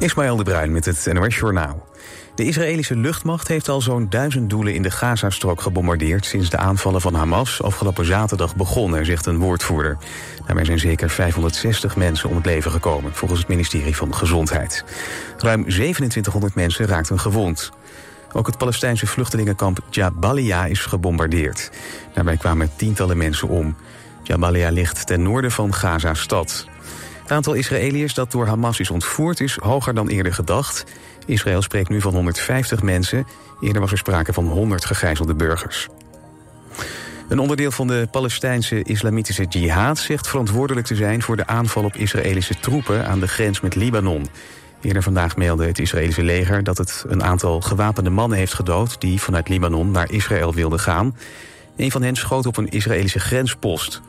Ismaël de Bruin met het NOS Journaal. De Israëlische luchtmacht heeft al zo'n duizend doelen in de Gazastrook gebombardeerd... sinds de aanvallen van Hamas afgelopen zaterdag begonnen, zegt een woordvoerder. Daarbij zijn zeker 560 mensen om het leven gekomen, volgens het ministerie van Gezondheid. Ruim 2700 mensen raakten gewond. Ook het Palestijnse vluchtelingenkamp Jabalia is gebombardeerd. Daarbij kwamen tientallen mensen om. Jabalia ligt ten noorden van Gaza-stad. Het aantal Israëliërs dat door Hamas is ontvoerd is hoger dan eerder gedacht. Israël spreekt nu van 150 mensen. Eerder was er sprake van 100 gegijzelde burgers. Een onderdeel van de Palestijnse islamitische jihad zegt verantwoordelijk te zijn voor de aanval op Israëlische troepen aan de grens met Libanon. Eerder vandaag meldde het Israëlische leger dat het een aantal gewapende mannen heeft gedood die vanuit Libanon naar Israël wilden gaan. Een van hen schoot op een Israëlische grenspost.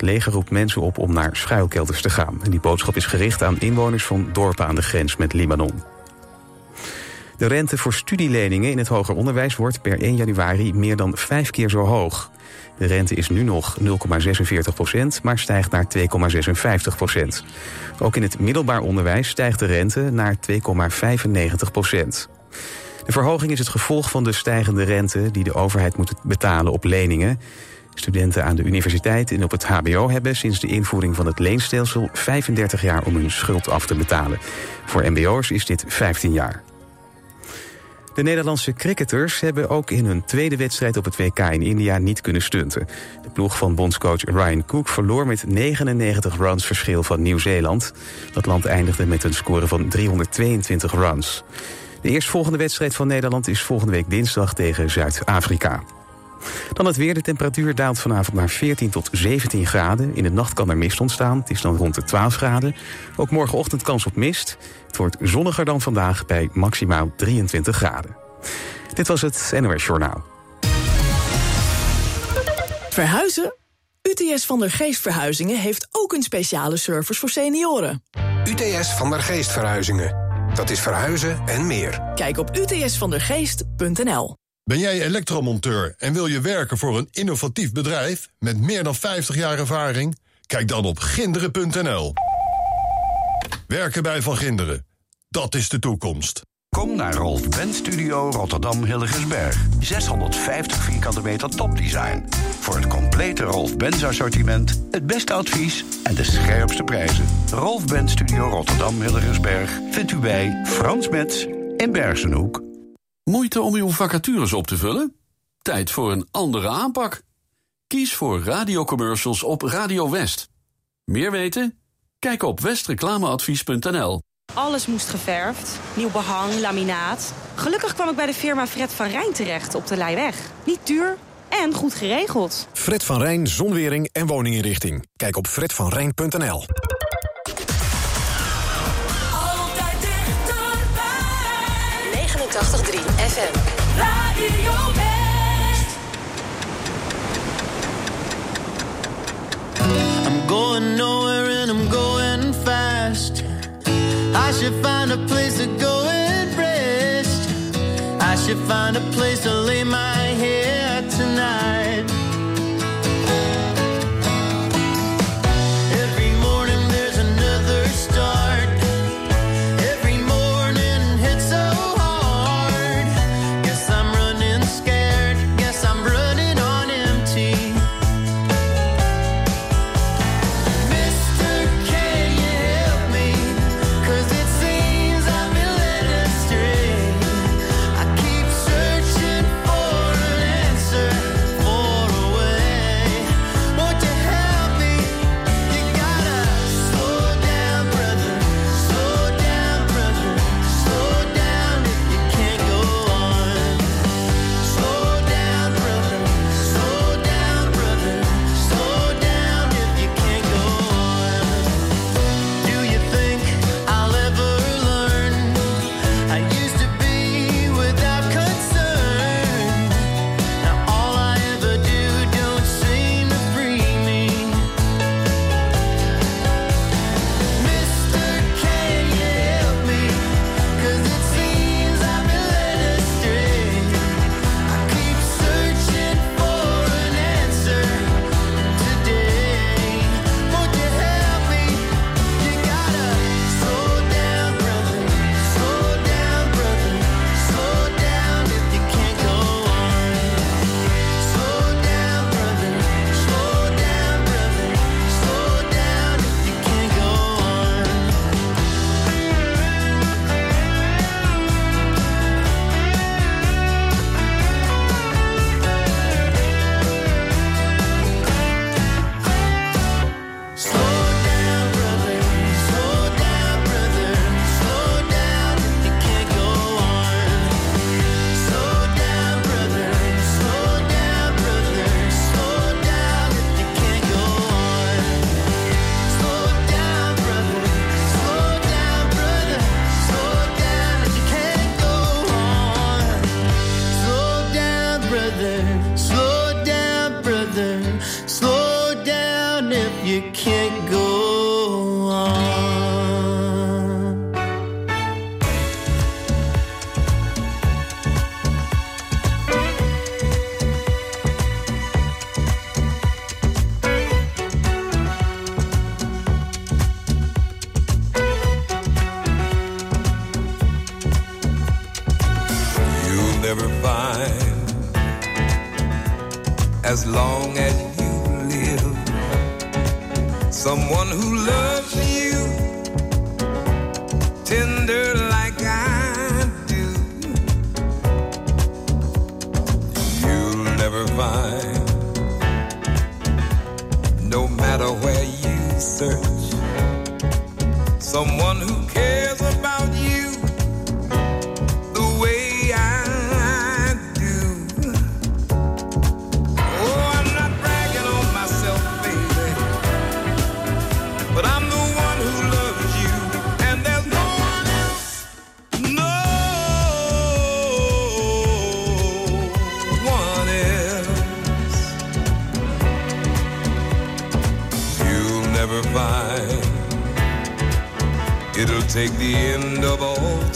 Het leger roept mensen op om naar schuilkelders te gaan. En die boodschap is gericht aan inwoners van dorpen aan de grens met Libanon. De rente voor studieleningen in het hoger onderwijs wordt per 1 januari meer dan vijf keer zo hoog. De rente is nu nog 0,46 procent, maar stijgt naar 2,56 procent. Ook in het middelbaar onderwijs stijgt de rente naar 2,95 procent. De verhoging is het gevolg van de stijgende rente die de overheid moet betalen op leningen. Studenten aan de universiteit en op het HBO hebben sinds de invoering van het leenstelsel 35 jaar om hun schuld af te betalen. Voor MBO's is dit 15 jaar. De Nederlandse cricketers hebben ook in hun tweede wedstrijd op het WK in India niet kunnen stunten. De ploeg van bondscoach Ryan Cook verloor met 99 runs verschil van Nieuw-Zeeland. Dat land eindigde met een score van 322 runs. De eerstvolgende wedstrijd van Nederland is volgende week dinsdag tegen Zuid-Afrika. Dan het weer. De temperatuur daalt vanavond naar 14 tot 17 graden. In de nacht kan er mist ontstaan. Het is dan rond de 12 graden. Ook morgenochtend kans op mist. Het wordt zonniger dan vandaag bij maximaal 23 graden. Dit was het NOS Journaal. Verhuizen? UTS van der Geest Verhuizingen heeft ook een speciale service voor senioren. UTS van der Geest Verhuizingen. Dat is verhuizen en meer. Kijk op utsvandergeest.nl. Ben jij elektromonteur en wil je werken voor een innovatief bedrijf met meer dan 50 jaar ervaring? Kijk dan op ginderen.nl. Werken bij Van Ginderen. Dat is de toekomst. Kom naar Rolf Benz Studio Rotterdam Hilligensberg. 650 vierkante meter topdesign. Voor het complete Rolf Benz assortiment, het beste advies en de scherpste prijzen. Rolf Benz Studio Rotterdam Hilligensberg vindt u bij Frans Metz in Bergenhoek. Moeite om uw vacatures op te vullen? Tijd voor een andere aanpak. Kies voor radiocommercials op Radio West. Meer weten? Kijk op westreclameadvies.nl. Alles moest geverfd. Nieuw behang, laminaat. Gelukkig kwam ik bij de firma Fred van Rijn terecht op de Leiweg. Niet duur en goed geregeld. Fred van Rijn, zonwering en woninginrichting. Kijk op fredvanrijn.nl. 89.3 FM. Radio West. I'm going nowhere and I'm going fast. I should find a place to go and rest. I should find a place to lay my head tonight.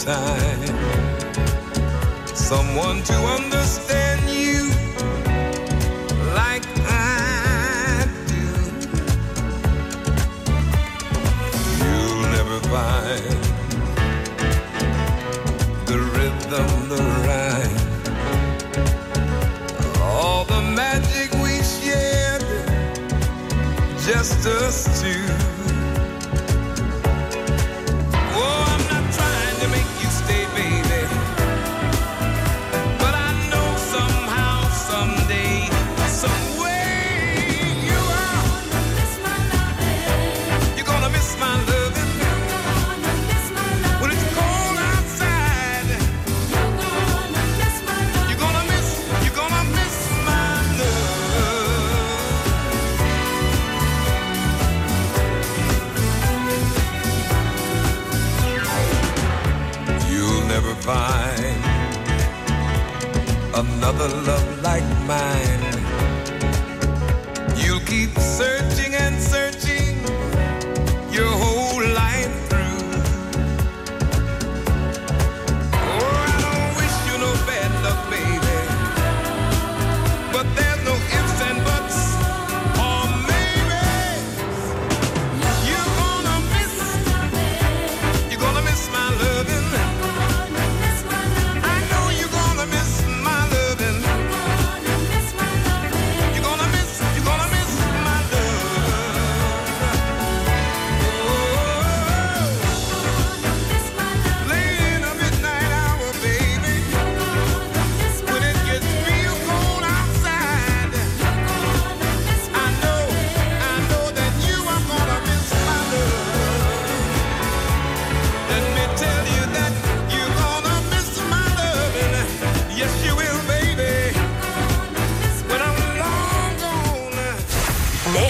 time. Someone to understand you like I do. You'll never find the rhythm, the rhyme, all the magic we shared, just us two. another love like mine.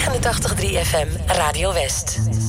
89.3 FM Radio West.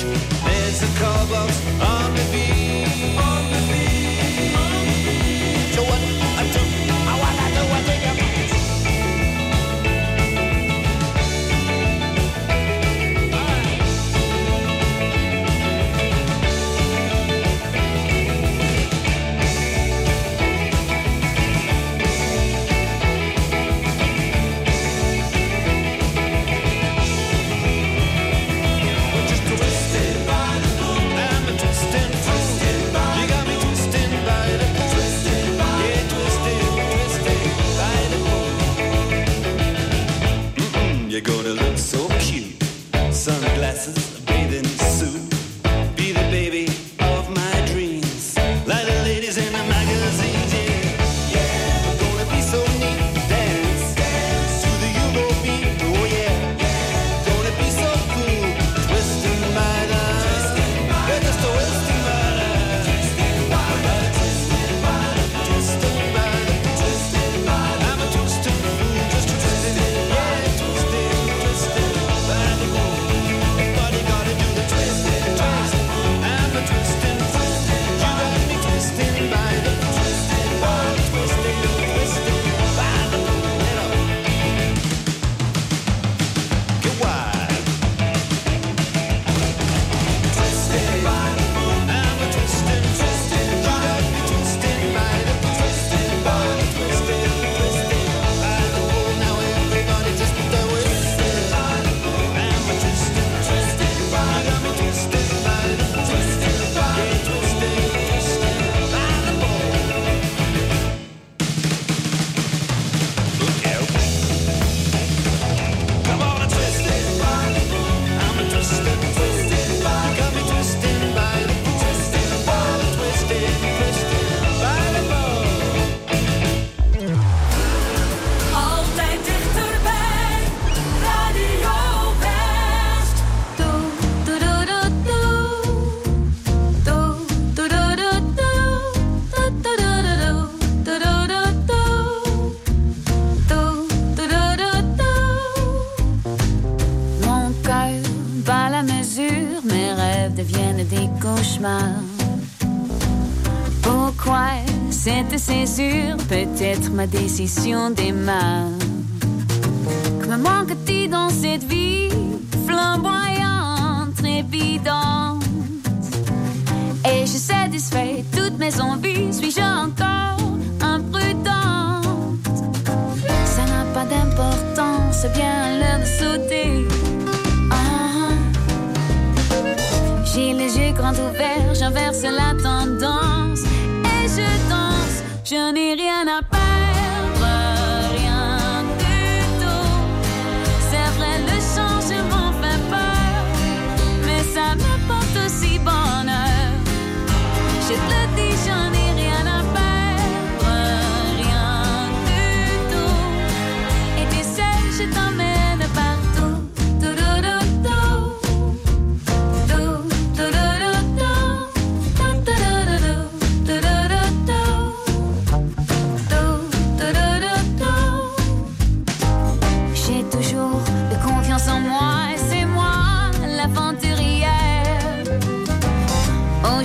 There's a call decisión de más.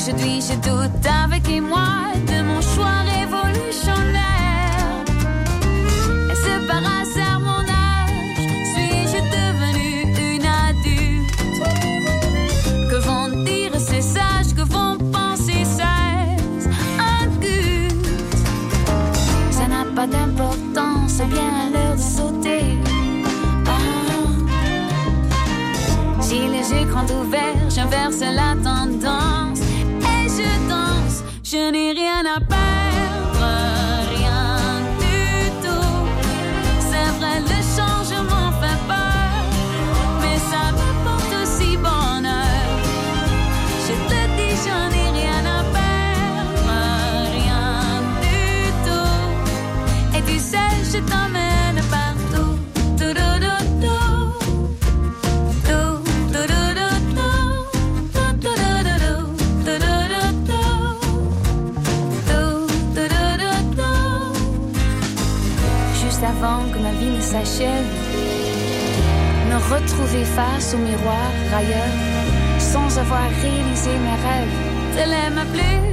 aujourd'hui je doute avec moi de mon choix révolutionnaire. Est-ce par hasard mon âge Suis-je devenue une adulte? Que vont dire ces sages Que vont penser ces adultes Ça n'a pas d'importance, c'est bien à l'heure de sauter. J'ai les yeux ouverts, j'inverse la tendance je n'ai rien à perdre. s'achève. Me retrouver face au miroir ailleurs, sans avoir réalisé mes rêves. Te l'aime plus.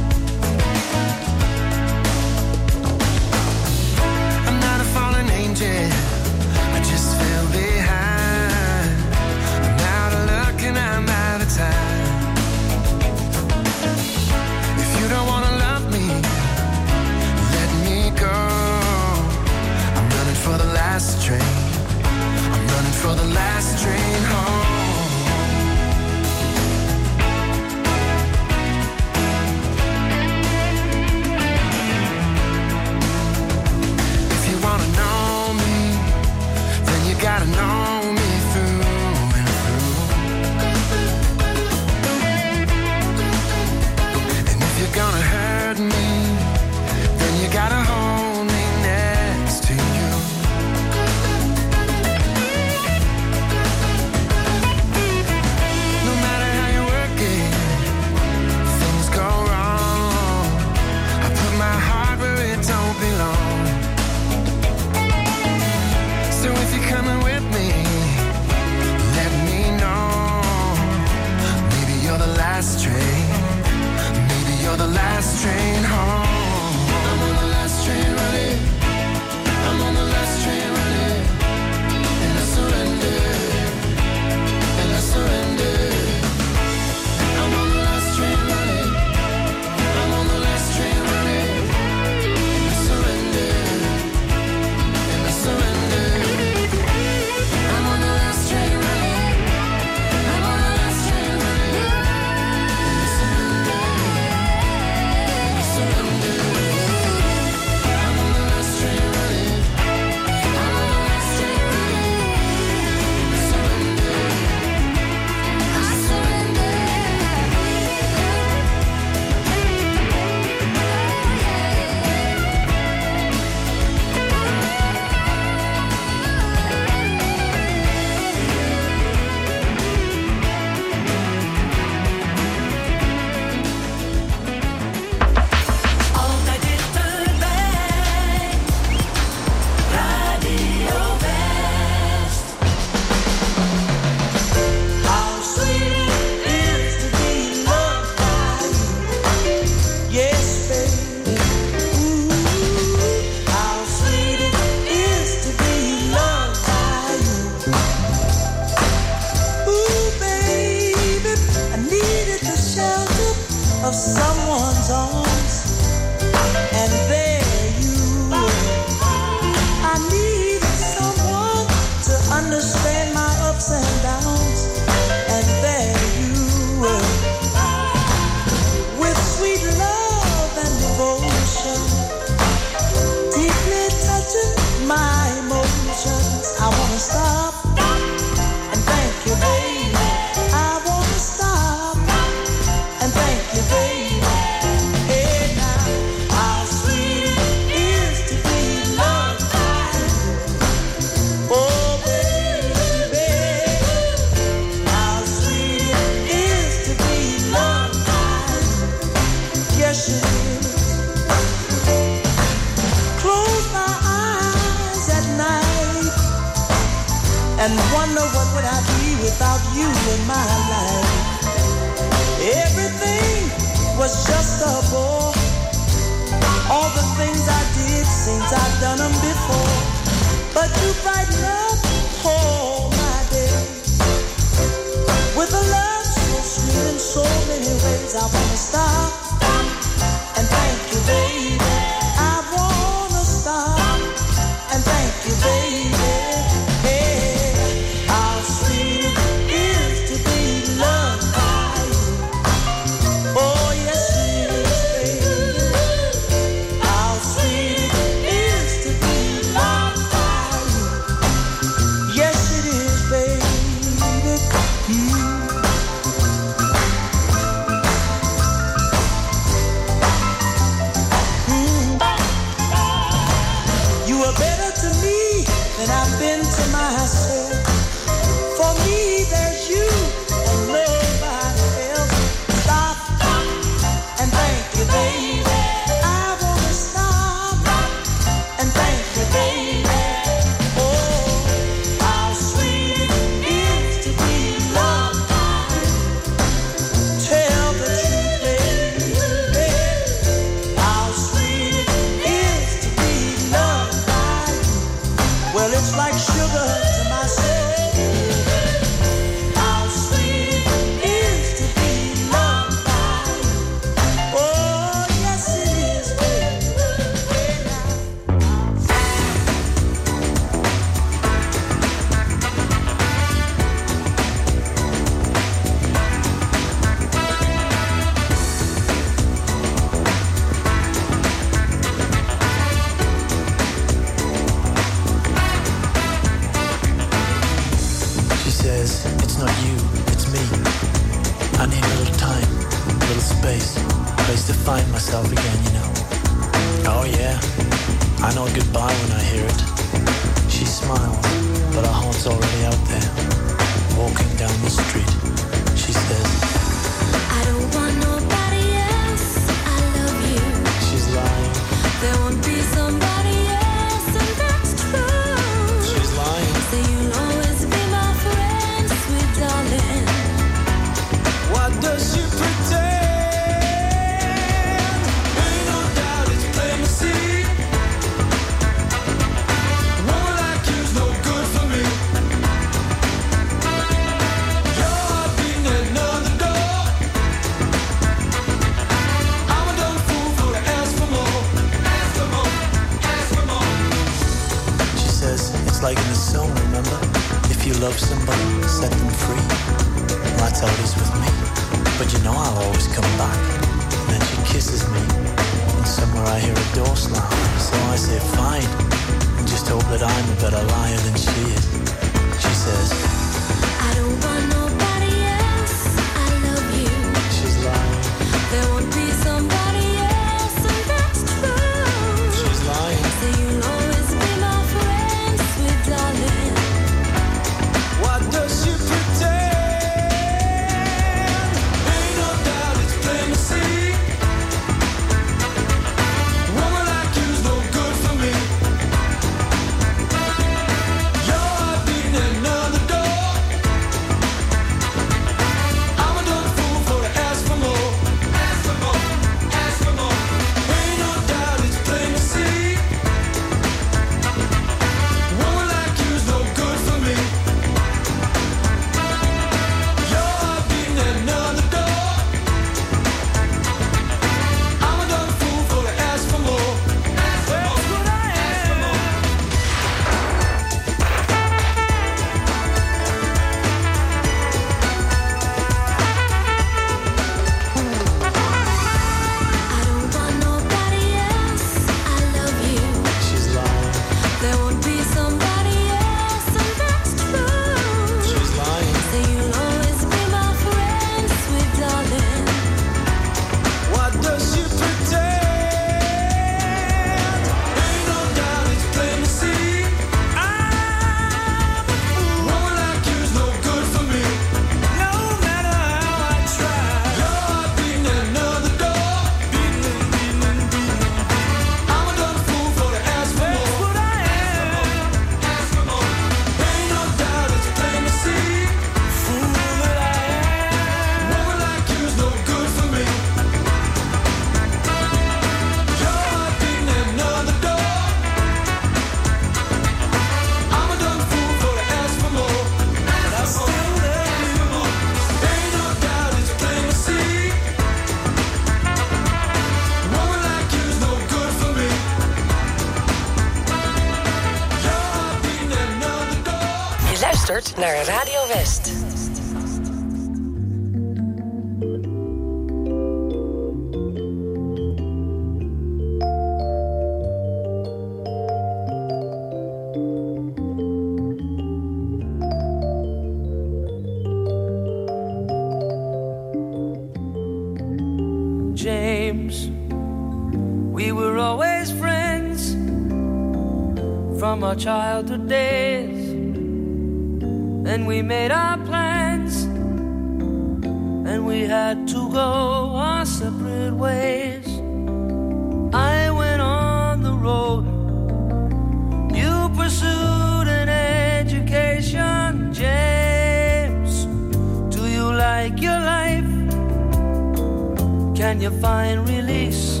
Can you find release?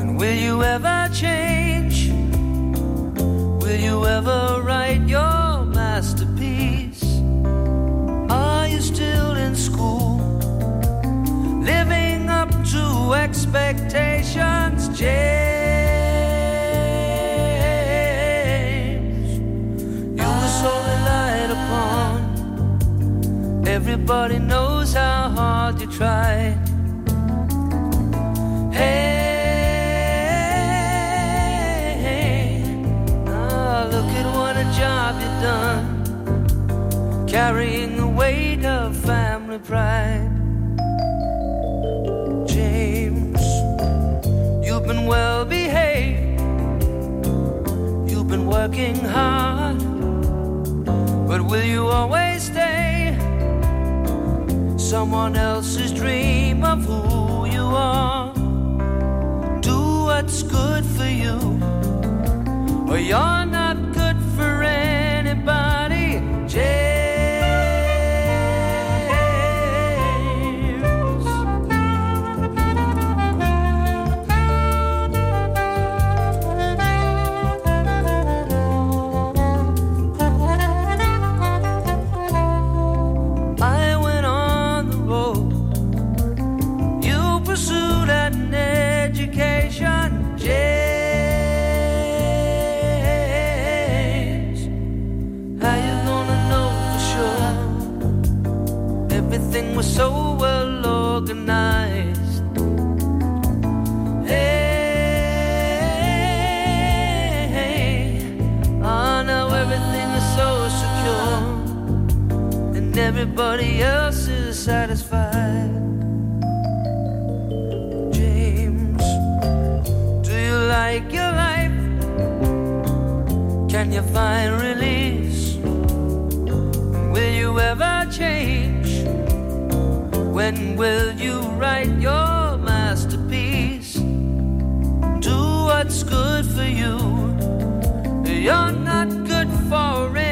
And will you ever change? Will you ever write your masterpiece? Are you still in school? Living up to expectations, James. You were so relied upon. Everybody knows how hard you tried. Carrying the weight of family pride. James, you've been well behaved, you've been working hard, but will you always stay? Someone else's dream of who you are. Do what's good for you, or you're not good for anybody. James. Hey, everything is so secure and everybody else is satisfied. James, do you like your life? Can you find release? Will you ever change? When will you write your masterpiece? Do what's good for you. You're not good for anybody,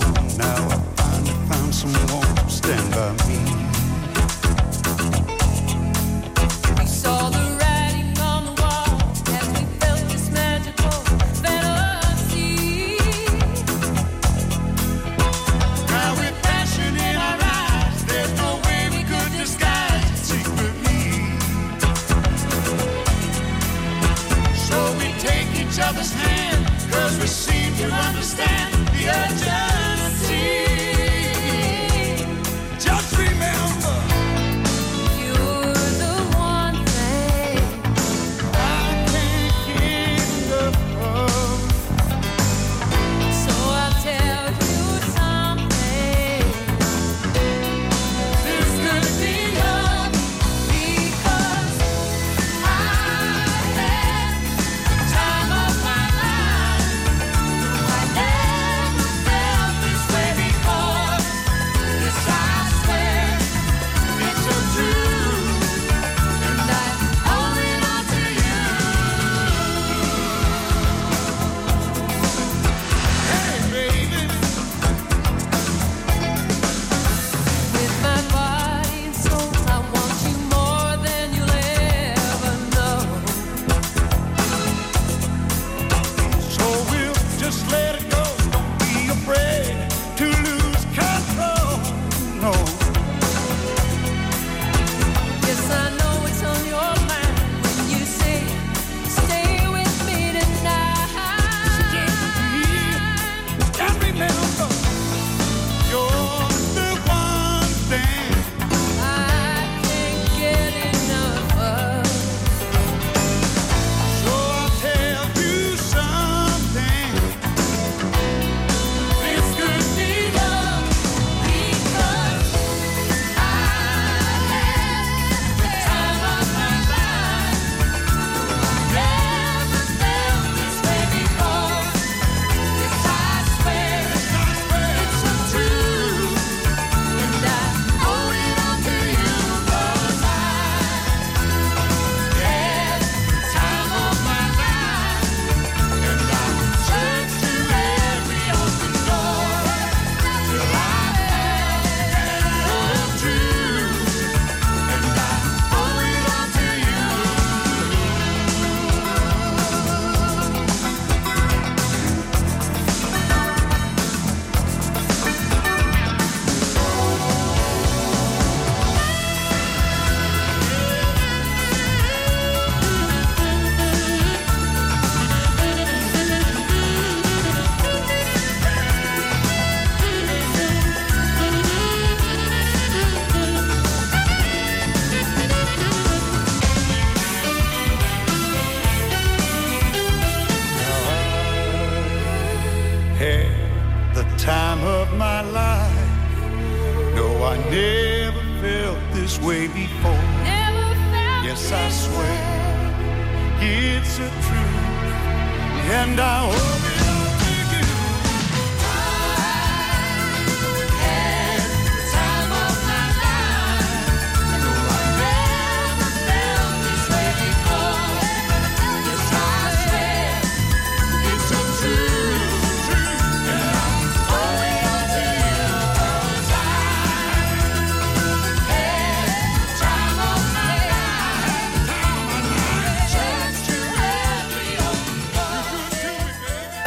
long. Now I finally found someone to stand by me.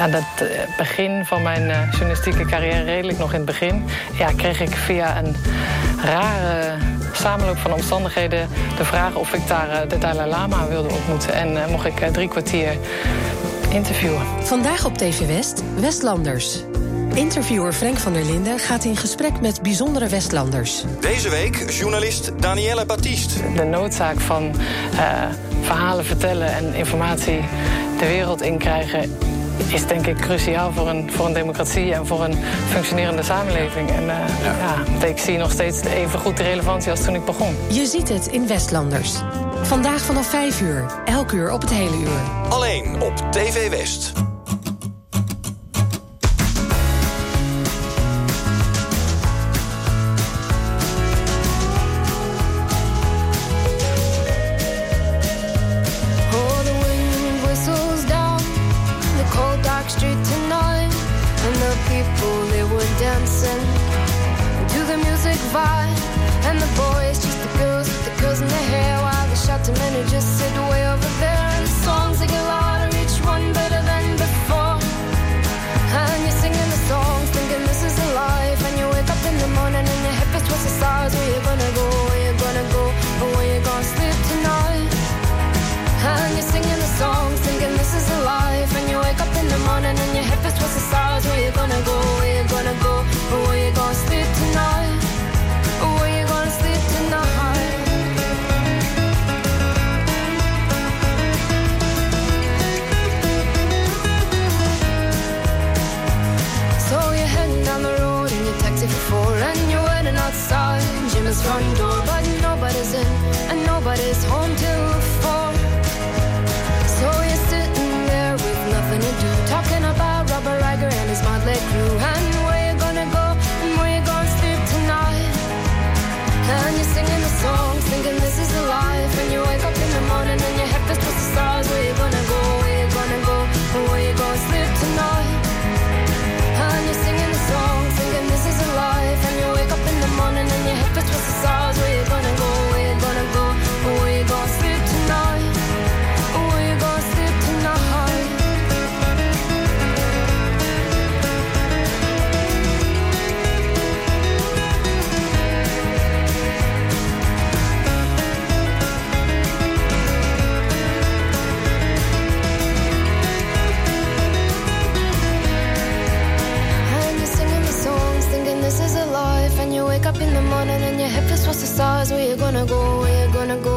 aan het eh, begin van mijn eh, journalistieke carrière, redelijk nog in het begin, ja, kreeg ik via een rare samenloop van omstandigheden de vraag of ik daar eh, de Dalai Lama wilde ontmoeten. En mocht ik drie kwartier interviewen. Vandaag op TV West, Westlanders. Interviewer Frank van der Linden gaat in gesprek met bijzondere Westlanders. Deze week journalist Danielle Baptiste. De noodzaak van verhalen vertellen en informatie de wereld in krijgen is denk ik cruciaal voor een, voor een democratie en voor een functionerende samenleving. En eh, ja, ik zie nog steeds even goed de relevantie als toen ik begon. Je ziet het in Westlanders. Vandaag vanaf 5 uur, elk uur op het hele uur. Alleen op TV West. stars, where you gonna go, where you gonna go?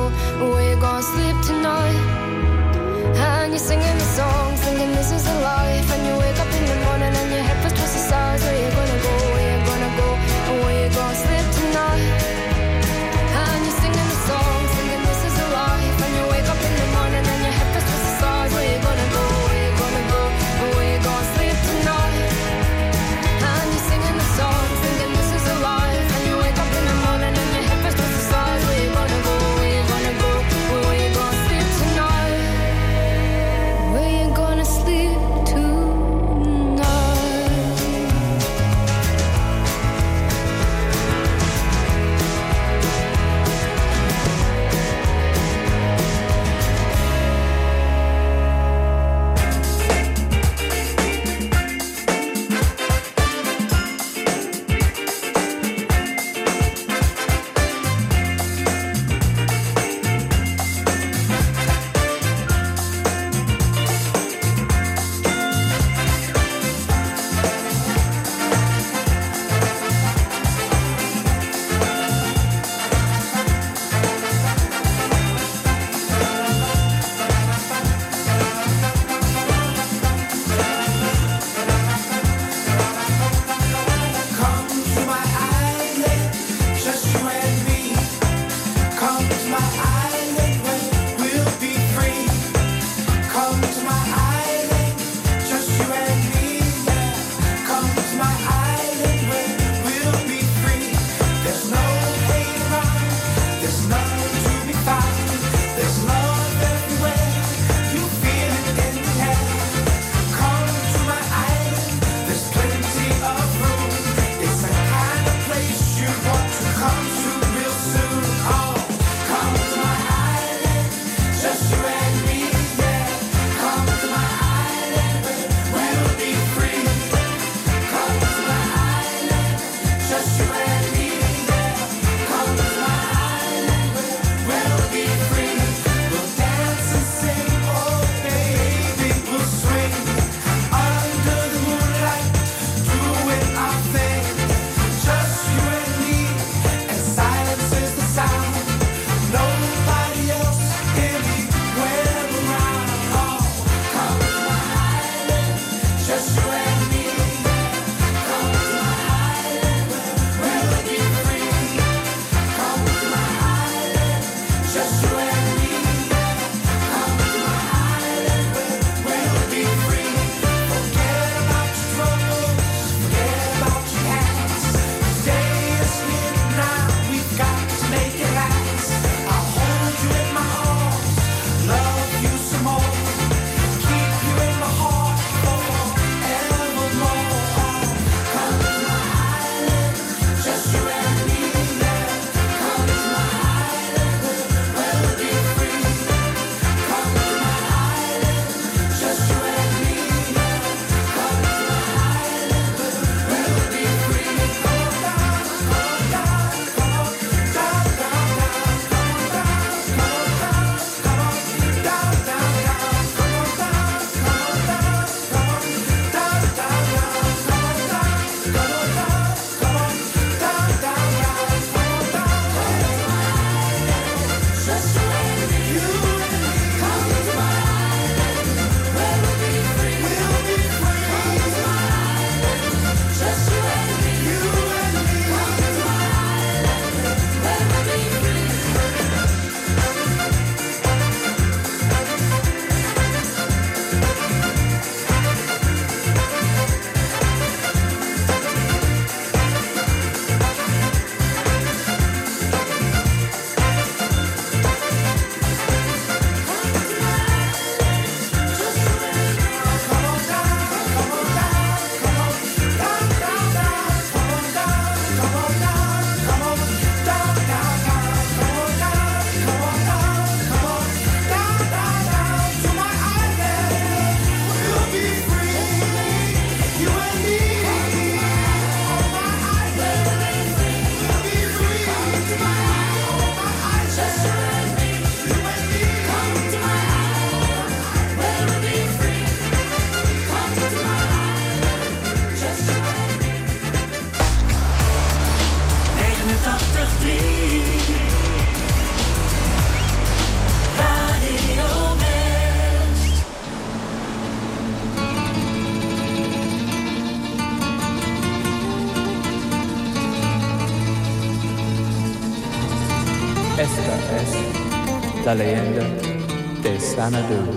Xanadu.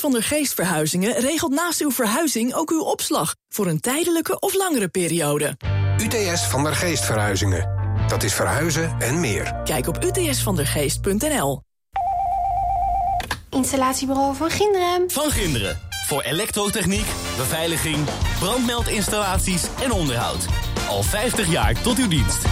UTS van der Geest Verhuizingen regelt naast uw verhuizing ook uw opslag voor een tijdelijke of langere periode. UTS van der Geest Verhuizingen. Dat is verhuizen en meer. Kijk op utsvandergeest.nl. Installatiebureau van Ginderen. Van Ginderen. Voor elektrotechniek, beveiliging, brandmeldinstallaties en onderhoud. Al 50 jaar tot uw dienst.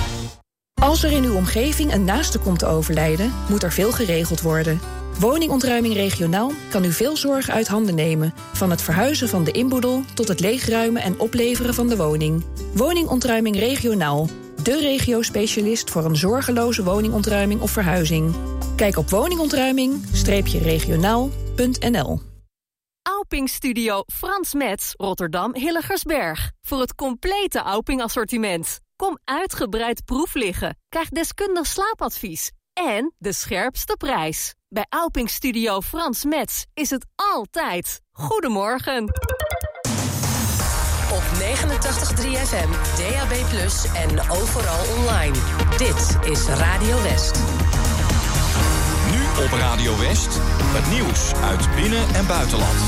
Als er in uw omgeving een naaste komt te overlijden, moet er veel geregeld worden. Woningontruiming regionaal kan u veel zorg uit handen nemen. Van het verhuizen van de inboedel tot het leegruimen en opleveren van de woning. Woningontruiming regionaal. De regio-specialist voor een zorgeloze woningontruiming of verhuizing. Kijk op woningontruiming-regionaal.nl Auping Studio Frans Metz, Rotterdam Hilligersberg. Voor het complete Auping assortiment. Kom uitgebreid proef liggen. Krijg deskundig slaapadvies. En de scherpste prijs. Bij Auping Studio Frans Metz is het altijd. Goedemorgen. Op 89.3 FM, DAB+, en overal online. Dit is Radio West. Nu op Radio West. Het nieuws uit binnen- en buitenland.